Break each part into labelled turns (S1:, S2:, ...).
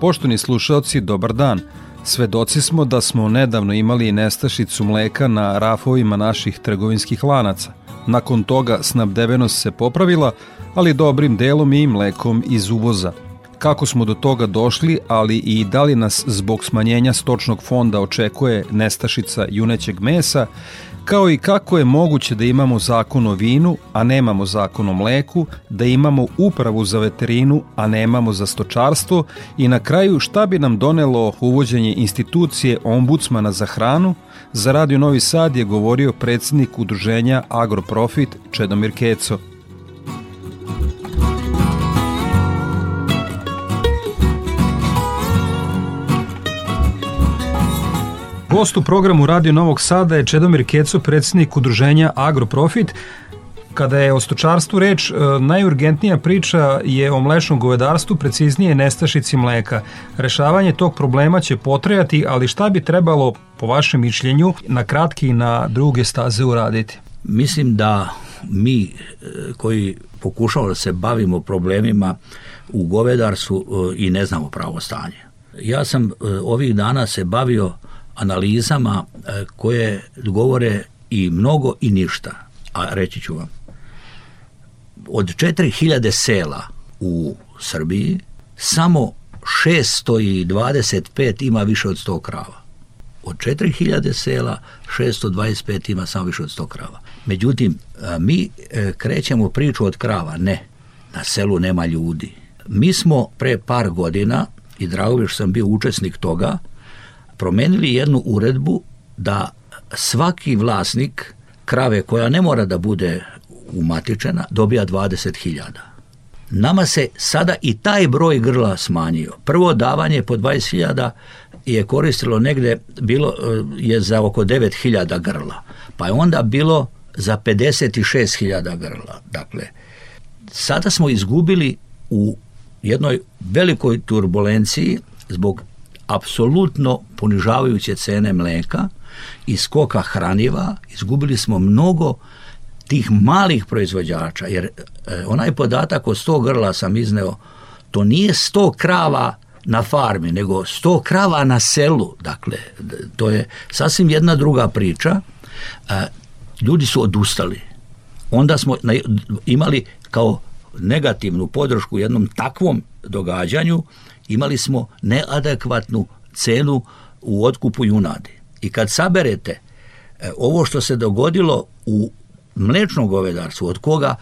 S1: Poštovani slušalci, dobar dan. Svedoci smo da smo nedavno imali nestašicu mleka na rafovima naših trgovinskih lanaca. Nakon toga snabdevenost se popravila, ali dobrim delom i mlekom iz uvoza – kako smo do toga došli, ali i da li nas zbog smanjenja stočnog fonda očekuje nestašica junećeg mesa, kao i kako je moguće da imamo zakon o vinu, a nemamo zakon o mleku, da imamo upravu za veterinu, a nemamo za stočarstvo i na kraju šta bi nam donelo uvođenje institucije ombudsmana za hranu, za Radio Novi Sad je govorio predsednik udruženja Agroprofit Čedomir Keco. Gost u programu Radio Novog Sada je Čedomir Keco, predsjednik udruženja Agroprofit. Kada je o stočarstvu reč, e, najurgentnija priča je o mlešnom govedarstvu, preciznije nestašici mleka. Rešavanje tog problema će potrajati, ali šta bi trebalo, po vašem mišljenju, na kratki i na druge staze uraditi?
S2: Mislim da mi e, koji pokušavamo da se bavimo problemima u govedarstvu e, i ne znamo pravo stanje. Ja sam ovih dana se bavio analizama e, koje govore i mnogo i ništa. A reći ću vam, od 4000 sela u Srbiji, samo 625 ima više od 100 krava. Od 4000 sela, 625 ima samo više od 100 krava. Međutim, mi e, krećemo priču od krava, ne. Na selu nema ljudi. Mi smo pre par godina, i drago sam bio učesnik toga, promenili jednu uredbu da svaki vlasnik krave koja ne mora da bude umatičena dobija 20.000. Nama se sada i taj broj grla smanjio. Prvo davanje po 20.000 je koristilo negde bilo eh, je za oko 9.000 grla. Pa je onda bilo za 56.000 grla. Dakle, sada smo izgubili u jednoj velikoj turbulenciji zbog apsolutno ponižavajuće cene mleka i skoka hraniva, izgubili smo mnogo tih malih proizvođača, jer e, onaj podatak od 100 grla sam izneo, to nije sto krava na farmi, nego sto krava na selu, dakle, to je sasvim jedna druga priča. E, ljudi su odustali. Onda smo imali kao negativnu podršku jednom takvom događanju imali smo neadekvatnu cenu u otkupu junadi. I kad saberete e, ovo što se dogodilo u mlečnom govedarstvu, od koga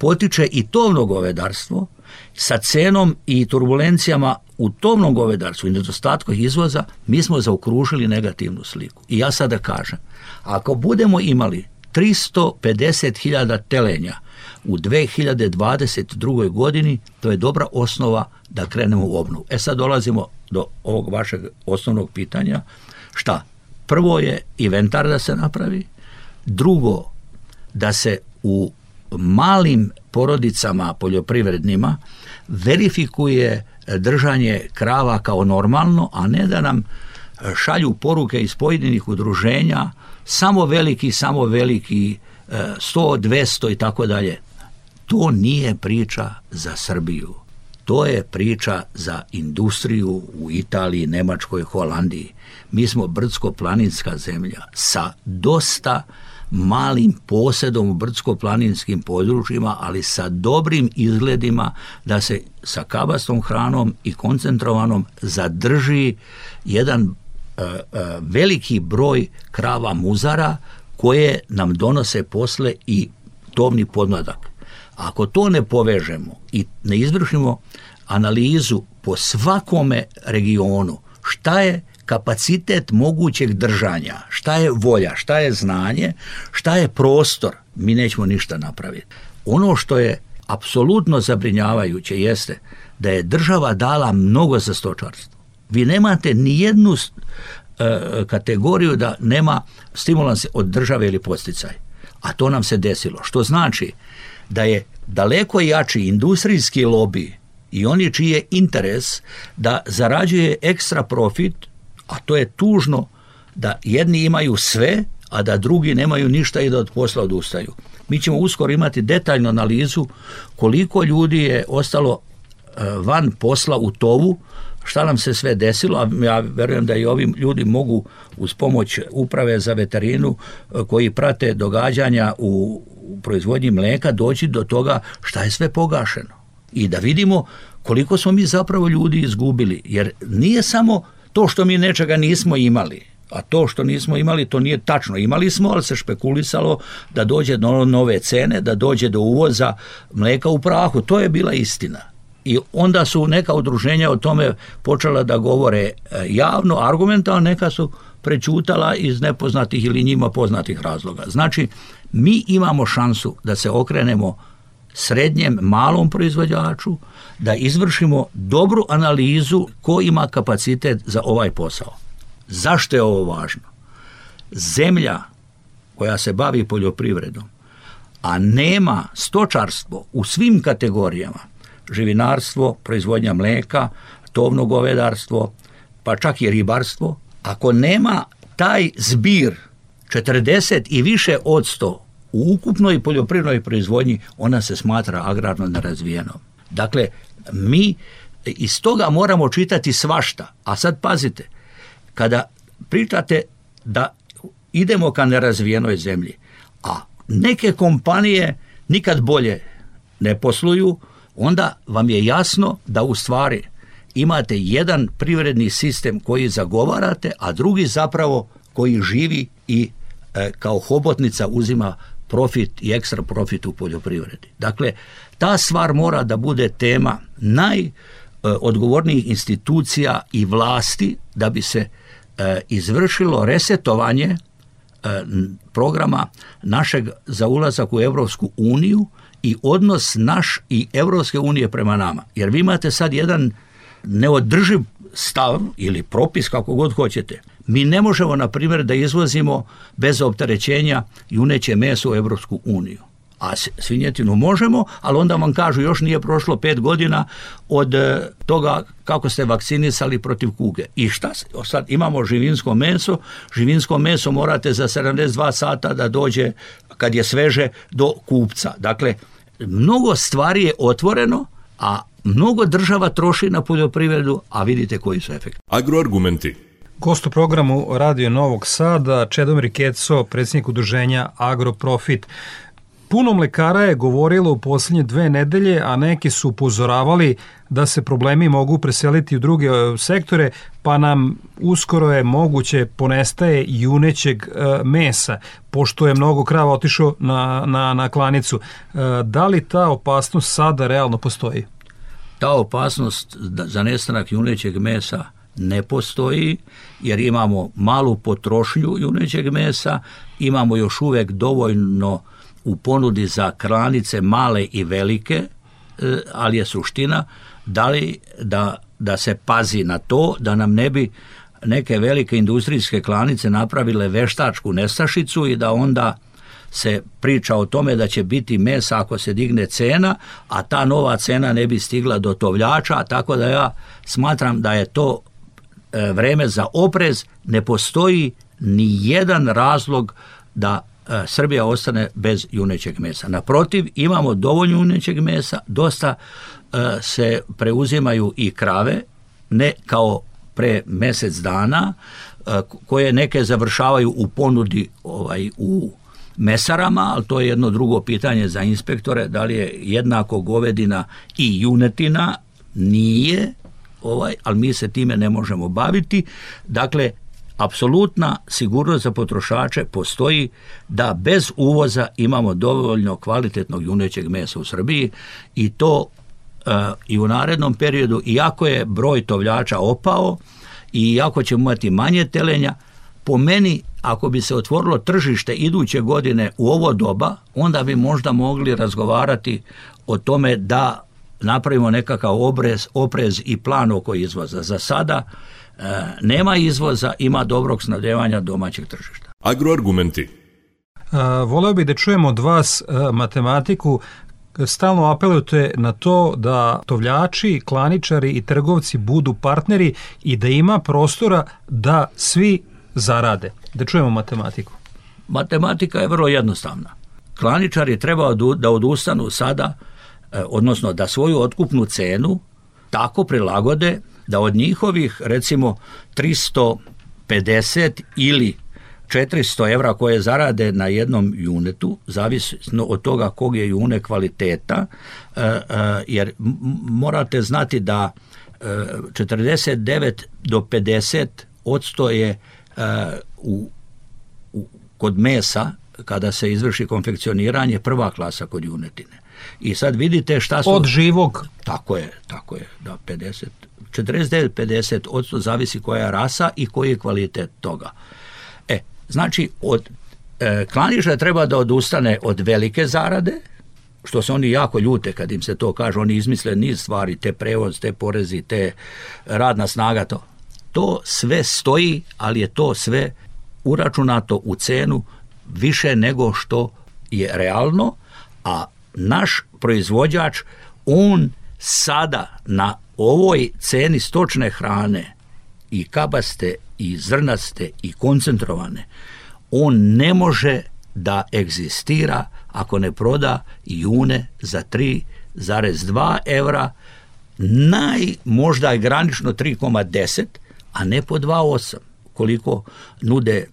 S2: potiče i tovno govedarstvo, sa cenom i turbulencijama u tovnom govedarstvu i nedostatkom izvoza, mi smo zaokružili negativnu sliku. I ja sada kažem, ako budemo imali 350.000 telenja u 2022. godini to je dobra osnova da krenemo u obnovu. E sad dolazimo do ovog vašeg osnovnog pitanja. Šta? Prvo je inventar da se napravi, drugo da se u malim porodicama poljoprivrednima verifikuje držanje krava kao normalno, a ne da nam šalju poruke iz pojedinih udruženja samo veliki, samo veliki, 100, e, 200 i tako dalje. To nije priča za Srbiju. To je priča za industriju u Italiji, Nemačkoj, Holandiji. Mi smo brdsko-planinska zemlja sa dosta malim posedom u brdsko-planinskim područjima, ali sa dobrim izgledima da se sa kabastom hranom i koncentrovanom zadrži jedan e, e, veliki broj krava muzara koje nam donose posle i tovni podmladak. Ako to ne povežemo i ne izvršimo analizu po svakome regionu, šta je kapacitet mogućeg držanja, šta je volja, šta je znanje, šta je prostor, mi nećemo ništa napraviti. Ono što je apsolutno zabrinjavajuće jeste da je država dala mnogo za stočarstvo. Vi nemate ni jednu e, kategoriju da nema stimulans od države ili posticaj. A to nam se desilo. Što znači da je daleko jači industrijski lobby i oni čiji je interes da zarađuje ekstra profit, a to je tužno da jedni imaju sve, a da drugi nemaju ništa i da od posla odustaju. Mi ćemo uskoro imati detaljnu analizu koliko ljudi je ostalo e, van posla u tovu, šta nam se sve desilo, a ja vjerujem da i ovi ljudi mogu uz pomoć uprave za veterinu e, koji prate događanja u u proizvodnji mlijeka doći do toga šta je sve pogašeno i da vidimo koliko smo mi zapravo ljudi izgubili jer nije samo to što mi nečega nismo imali a to što nismo imali to nije tačno imali smo ali se špekulisalo da dođe do nove cene da dođe do uvoza mlijeka u prahu to je bila istina i onda su neka udruženja o tome počela da govore e, javno argumentalno neka su prečutala iz nepoznatih ili njima poznatih razloga znači mi imamo šansu da se okrenemo srednjem, malom proizvođaču, da izvršimo dobru analizu ko ima kapacitet za ovaj posao. Zašto je ovo važno? Zemlja koja se bavi poljoprivredom, a nema stočarstvo u svim kategorijama, živinarstvo, proizvodnja mleka, tovno govedarstvo, pa čak i ribarstvo, ako nema taj zbir 40 i više od 100 u ukupnoj poljoprivrednoj proizvodnji ona se smatra agrarno nerazvijenom. Dakle, mi iz toga moramo čitati svašta. A sad pazite, kada pričate da idemo ka nerazvijenoj zemlji, a neke kompanije nikad bolje ne posluju, onda vam je jasno da u stvari imate jedan privredni sistem koji zagovarate, a drugi zapravo koji živi i E, kao hobotnica uzima profit i ekstra profit u poljoprivredi. Dakle, ta stvar mora da bude tema najodgovornijih e, institucija i vlasti da bi se e, izvršilo resetovanje programa našeg za ulazak u Europsku uniju i odnos naš i Europske unije prema nama. Jer vi imate sad jedan neodrživ stav ili propis kako god hoćete mi ne možemo, na primjer, da izvozimo bez opterećenja uneće meso u Europsku uniju. A svinjetinu možemo, ali onda vam kažu još nije prošlo pet godina od e, toga kako ste vakcinisali protiv kuge. I šta? Sad imamo živinsko meso. Živinsko meso morate za 72 sata da dođe, kad je sveže, do kupca. Dakle, mnogo stvari je otvoreno, a mnogo država troši na poljoprivredu, a vidite koji su efekti. Agroargumenti.
S1: Gost u programu Radio Novog Sada, Čedomir Keco, predsjednik udruženja Agroprofit. Puno mlekara je govorilo u posljednje dve nedelje, a neki su upozoravali da se problemi mogu preseliti u druge e, sektore, pa nam uskoro je moguće ponestaje junećeg e, mesa, pošto je mnogo krava otišao na, na, na klanicu. E, da li ta opasnost sada realno postoji?
S2: Ta opasnost za nestanak junećeg mesa – ne postoji jer imamo malu potrošnju junećeg mesa, imamo još uvijek dovoljno u ponudi za kranice male i velike, e, ali je suština da li da, da se pazi na to da nam ne bi neke velike industrijske klanice napravile veštačku nestašicu i da onda se priča o tome da će biti mesa ako se digne cena, a ta nova cena ne bi stigla do tovljača, tako da ja smatram da je to E, vreme za oprez, ne postoji ni jedan razlog da e, Srbija ostane bez junećeg mesa. Naprotiv, imamo dovoljno junećeg mesa, dosta e, se preuzimaju i krave, ne kao pre mjesec dana, koje neke završavaju u ponudi ovaj, u mesarama, ali to je jedno drugo pitanje za inspektore, da li je jednako govedina i junetina, nije, ovaj, ali mi se time ne možemo baviti. Dakle, apsolutna sigurnost za potrošače postoji da bez uvoza imamo dovoljno kvalitetnog junećeg mesa u Srbiji i to eh, i u narednom periodu, iako je broj tovljača opao i iako ćemo imati manje telenja, po meni ako bi se otvorilo tržište iduće godine u ovo doba, onda bi možda mogli razgovarati o tome da napravimo nekakav obrez, oprez i plan oko izvoza. Za sada e, nema izvoza, ima dobrog snadevanja domaćeg tržišta. Agroargumenti.
S1: E, voleo bih da čujemo. od vas e, matematiku stalno apelujete na to da tovljači, klaničari i trgovci budu partneri i da ima prostora da svi zarade. Da čujemo matematiku.
S2: Matematika je vrlo jednostavna. Klaničari treba da odustanu sada E, odnosno da svoju otkupnu cenu tako prilagode da od njihovih recimo 350 ili 400 evra koje zarade na jednom junetu, zavisno od toga kog je june kvaliteta, e, e, jer morate znati da 49 do 50 odsto je u, u, kod mesa, kada se izvrši konfekcioniranje, prva klasa kod junetine. I sad vidite šta su...
S1: Od živog?
S2: Tako je, tako je, da, 50, 49-50% zavisi koja je rasa i koji je kvalitet toga. E, znači, od, e, klaniža treba da odustane od velike zarade, što se oni jako ljute kad im se to kaže, oni izmisle niz stvari, te prevoz, te porezi, te radna snaga, to. To sve stoji, ali je to sve uračunato u cenu više nego što je realno, a naš proizvođač, on sada na ovoj ceni stočne hrane i kabaste i zrnaste i koncentrovane, on ne može da egzistira ako ne proda june za 3,2 evra, naj možda je granično 3,10, a ne po 2,8 koliko nude e,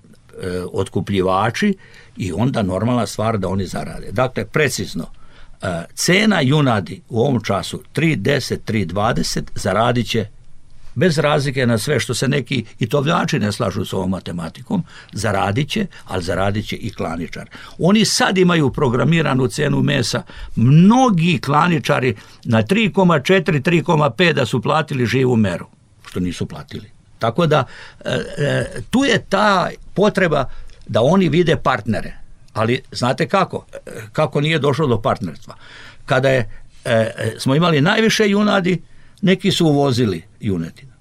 S2: otkupljivači i onda normalna stvar da oni zarade. Dakle, precizno, E, cena junadi u ovom času 3.10, 3.20 zaradit će bez razlike na sve što se neki i tovljači ne slažu s ovom matematikom, zaradit će, ali zaradit će i klaničar. Oni sad imaju programiranu cenu mesa. Mnogi klaničari na 3,4, 3,5 da su platili živu meru, što nisu platili. Tako da e, e, tu je ta potreba da oni vide partnere ali znate kako? E, kako nije došlo do partnerstva. Kada je, e, e, smo imali najviše junadi, neki su uvozili Junetina.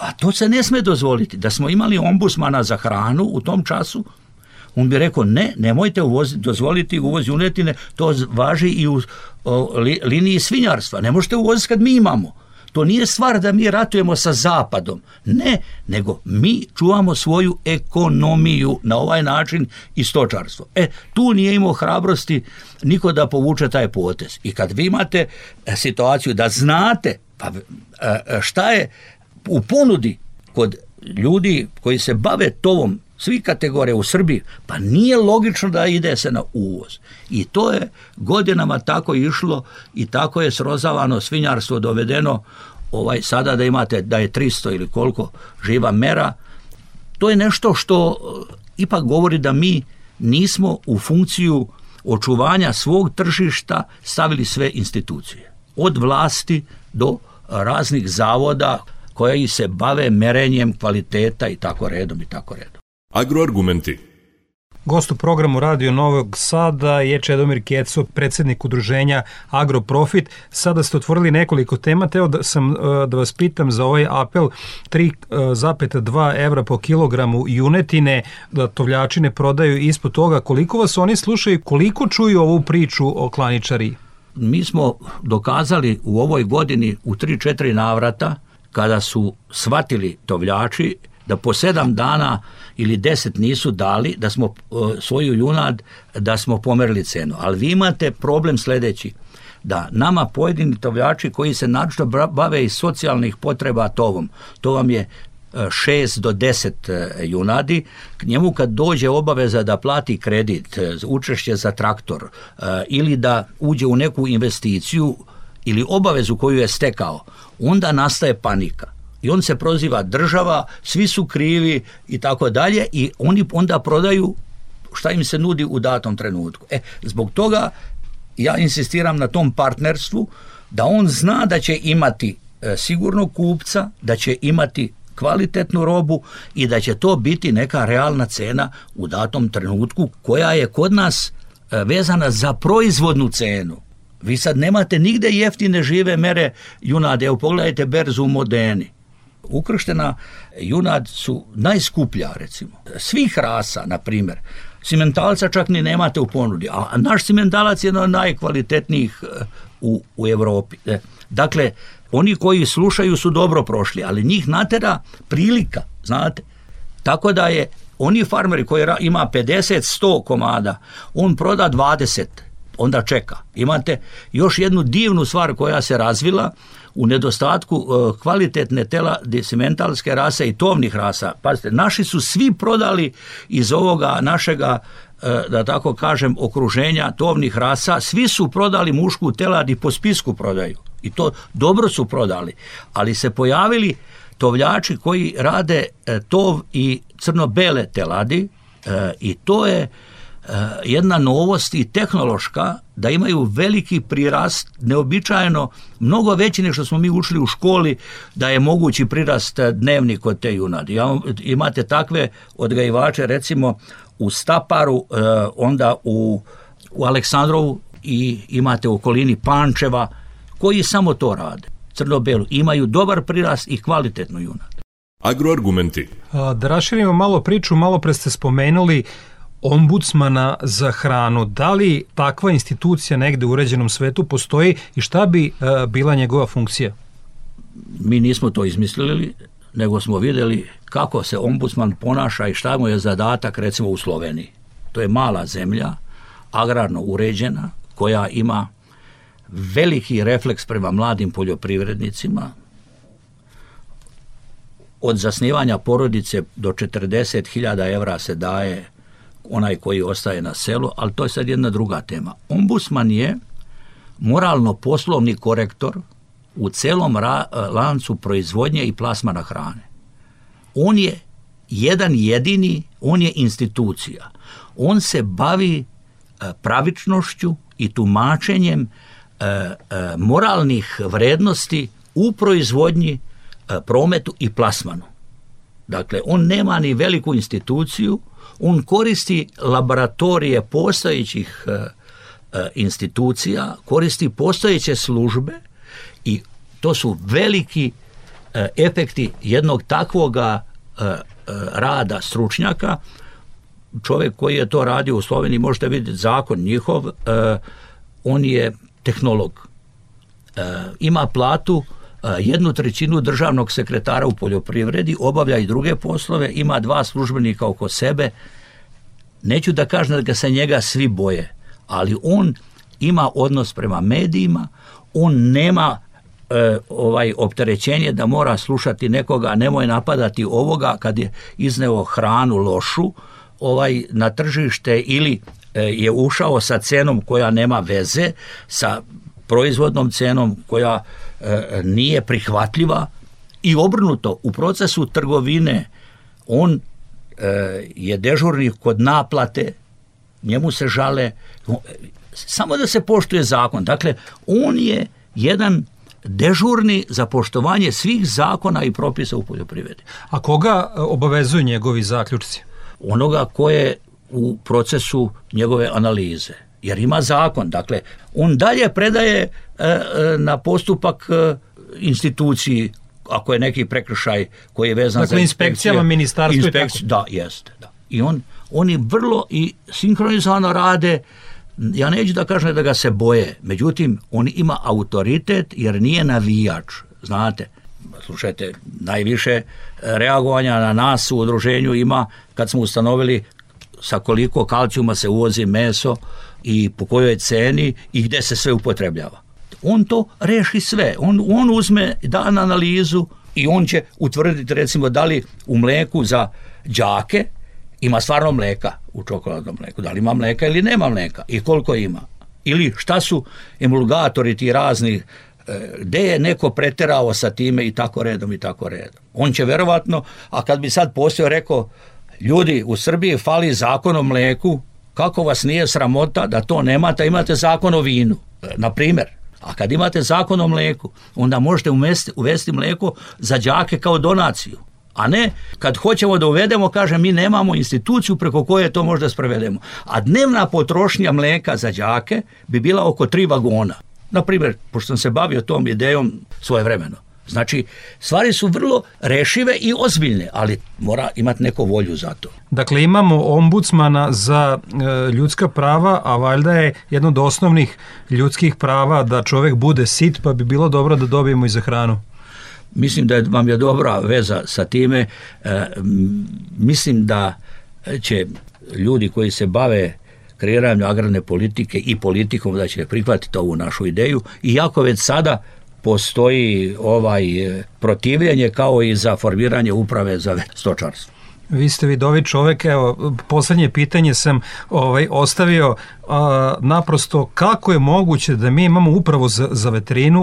S2: A to se ne smije dozvoliti. Da smo imali ombusmana za hranu u tom času, on bi rekao ne, nemojte uvoziti, dozvoliti uvoz junetine, to važi i u liniji svinjarstva. Ne možete uvoziti kad mi imamo. To nije stvar da mi ratujemo sa zapadom. Ne, nego mi čuvamo svoju ekonomiju na ovaj način i stočarstvo. E, tu nije imao hrabrosti niko da povuče taj potez. I kad vi imate e, situaciju da znate pa, e, e, šta je u ponudi kod ljudi koji se bave tovom svi kategorije u Srbiji, pa nije logično da ide se na uvoz. I to je godinama tako išlo i tako je srozavano svinjarstvo dovedeno ovaj sada da imate da je 300 ili koliko živa mera. To je nešto što eh, ipak govori da mi nismo u funkciju očuvanja svog tržišta stavili sve institucije. Od vlasti do raznih zavoda koji se bave merenjem kvaliteta i tako redom i tako redom. Agroargumenti.
S1: Gost u programu Radio Novog Sada je Čedomir Keco, predsjednik udruženja Agroprofit. Sada ste otvorili nekoliko tema, teo da, sam, e, da vas pitam za ovaj apel 3,2 e, evra po kilogramu junetine, da ne prodaju ispod toga. Koliko vas oni slušaju, koliko čuju ovu priču o klaničari?
S2: Mi smo dokazali u ovoj godini u 3-4 navrata kada su shvatili tovljači da po sedam dana ili deset nisu dali da smo e, svoju junad da smo pomerili cenu. Ali vi imate problem sljedeći da nama pojedini tovljači koji se naročito bave iz socijalnih potreba tovom, to vam je e, šest do deset e, junadi, njemu kad dođe obaveza da plati kredit, učešće za traktor ili da uđe u neku investiciju ili obavezu koju je stekao, onda nastaje panika i on se proziva država, svi su krivi i tako dalje i oni onda prodaju šta im se nudi u datom trenutku. E, zbog toga ja insistiram na tom partnerstvu da on zna da će imati e, sigurnog kupca, da će imati kvalitetnu robu i da će to biti neka realna cena u datom trenutku koja je kod nas e, vezana za proizvodnu cenu. Vi sad nemate nigde jeftine žive mere junade. Evo pogledajte berzu u Modeni ukrštena junad su najskuplja recimo. Svih rasa, na primjer. Simentalca čak ni nemate u ponudi, a naš simentalac je jedan od najkvalitetnijih eh, u, u Europi. Eh, dakle, oni koji slušaju su dobro prošli, ali njih natera prilika, znate. Tako da je oni farmeri koji ima 50, 100 komada, on proda 20, onda čeka. Imate još jednu divnu stvar koja se razvila, u nedostatku e, kvalitetne tela desimentalske rase i tovnih rasa. Pazite, naši su svi prodali iz ovoga našega e, da tako kažem okruženja tovnih rasa, svi su prodali mušku teladi po spisku prodaju. I to dobro su prodali, ali se pojavili tovljači koji rade e, tov i crno-bele teladi i to je Eh, jedna novost i tehnološka da imaju veliki prirast neobičajeno mnogo veći nego što smo mi ušli u školi da je mogući prirast eh, Dnevnik kod te junadi. Imate takve odgajivače recimo u Staparu, eh, onda u, u Aleksandrovu i imate u okolini Pančeva koji samo to rade. Crnobelu imaju dobar prirast i kvalitetnu junad.
S1: Agroargumenti. Da raširimo malo priču, malo pre ste spomenuli ombudsmana za hranu. Da li takva institucija negde u uređenom svetu postoji i šta bi e, bila njegova funkcija?
S2: Mi nismo to izmislili, nego smo vidjeli kako se ombudsman ponaša i šta mu je zadatak recimo u Sloveniji. To je mala zemlja, agrarno uređena, koja ima veliki refleks prema mladim poljoprivrednicima, od zasnivanja porodice do 40.000 evra se daje onaj koji ostaje na selu, ali to je sad jedna druga tema. Ombudsman je moralno-poslovni korektor u celom e, lancu proizvodnje i plasmana hrane. On je jedan jedini, on je institucija. On se bavi e, pravičnošću i tumačenjem e, moralnih vrednosti u proizvodnji, prometu i plasmanu. Dakle, on nema ni veliku instituciju, on koristi laboratorije postojećih e, e, institucija, koristi postojeće službe i to su veliki e, efekti jednog takvoga rada stručnjaka. Čovjek koji je to radio u Sloveniji, možete vidjeti zakon njihov, on je tehnolog. Ima platu E, jednu trećinu državnog sekretara u poljoprivredi, obavlja i druge poslove, ima dva službenika oko sebe. Neću da kažem da ga se njega svi boje, ali on ima odnos prema medijima, on nema e, ovaj opterećenje da mora slušati nekoga, nemoj napadati ovoga kad je izneo hranu lošu ovaj na tržište ili e, je ušao sa cenom koja nema veze sa proizvodnom cenom koja E, nije prihvatljiva i obrnuto u procesu trgovine on e, je dežurni kod naplate, njemu se žale, samo da se poštuje zakon. Dakle, on je jedan dežurni za poštovanje svih zakona i propisa u poljoprivredi.
S1: A koga e, obavezuju njegovi zaključci?
S2: Onoga koje u procesu njegove analize jer ima zakon. Dakle, on dalje predaje e, e, na postupak e, instituciji ako je neki prekršaj koji je vezan
S1: dakle, za inspekcijama ministarstva
S2: Da, jeste, da. I on oni vrlo i sinkronizano rade ja neću da kažem da ga se boje, međutim on ima autoritet jer nije navijač, znate. Slušajte, najviše reagovanja na nas u udruženju ima kad smo ustanovili sa koliko kalcijuma se uvozi meso i po kojoj ceni i gdje se sve upotrebljava. On to reši sve. On, on uzme dan analizu i on će utvrditi recimo da li u mleku za đake ima stvarno mleka u čokoladnom mleku, da li ima mleka ili nema mleka i koliko ima. Ili šta su emulgatori ti razni e, gdje je neko preterao sa time i tako redom i tako redom. On će verovatno, a kad bi sad postao rekao ljudi u Srbiji fali zakon o mleku, kako vas nije sramota da to nemate, imate zakon o vinu, e, na primjer. A kad imate zakon o mleku, onda možete umesti, uvesti mleko za đake kao donaciju. A ne, kad hoćemo da uvedemo, kaže, mi nemamo instituciju preko koje to možda sprevedemo. A dnevna potrošnja mleka za đake bi bila oko tri vagona. Na primjer, pošto sam se bavio tom idejom svoje vremeno Znači, stvari su vrlo rešive i ozbiljne, ali mora imati neku volju za to.
S1: Dakle, imamo ombudsmana za e, ljudska prava, a valjda je jedno od osnovnih ljudskih prava da čovjek bude sit, pa bi bilo dobro da dobijemo i za hranu.
S2: Mislim da vam je dobra veza sa time. E, mislim da će ljudi koji se bave kreiranju agrarne politike i politikom da će prihvatiti ovu našu ideju i jako već sada postoji ovaj e, protivljenje kao i za formiranje uprave za stočarstvo.
S1: Vi ste vidovi čovek, evo, posljednje pitanje sam ovaj, ostavio naprosto kako je moguće da mi imamo upravo za, za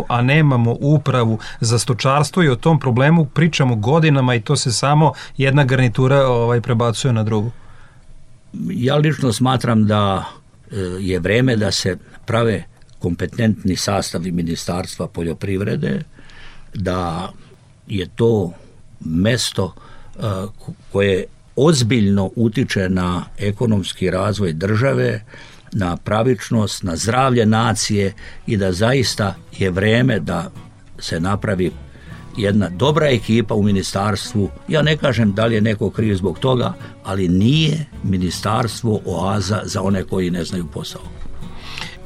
S1: a nemamo upravu za stočarstvo i o tom problemu pričamo godinama i to se samo jedna garnitura ovaj, prebacuje na drugu.
S2: Ja lično smatram da e, je vreme da se prave kompetentni sastavi Ministarstva poljoprivrede, da je to mesto eh, koje ozbiljno utiče na ekonomski razvoj države, na pravičnost, na zdravlje nacije i da zaista je vrijeme da se napravi jedna dobra ekipa u ministarstvu. Ja ne kažem da li je neko kriv zbog toga, ali nije ministarstvo oaza za one koji ne znaju posao.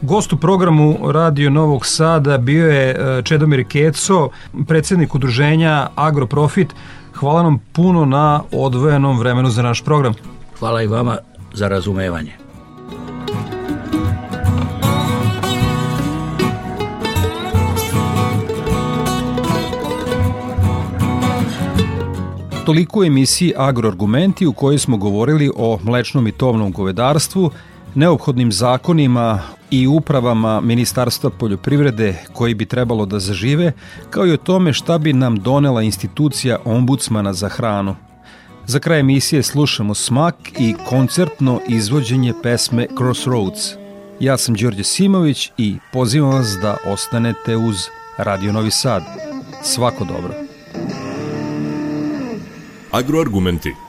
S1: Gost u programu Radio Novog Sada bio je e, Čedomir Keco, predsjednik udruženja Agroprofit. Hvala nam puno na odvojenom vremenu za naš program.
S2: Hvala i vama za razumevanje.
S1: Toliko u emisiji Agroargumenti u kojoj smo govorili o mlečnom i tovnom govedarstvu, neophodnim zakonima i upravama Ministarstva poljoprivrede koji bi trebalo da zažive, kao i o tome šta bi nam donela institucija ombudsmana za hranu. Za kraj emisije slušamo smak i koncertno izvođenje pesme Crossroads. Ja sam Đorđe Simović i pozivam vas da ostanete uz Radio Novi Sad. Svako dobro. Agroargumenti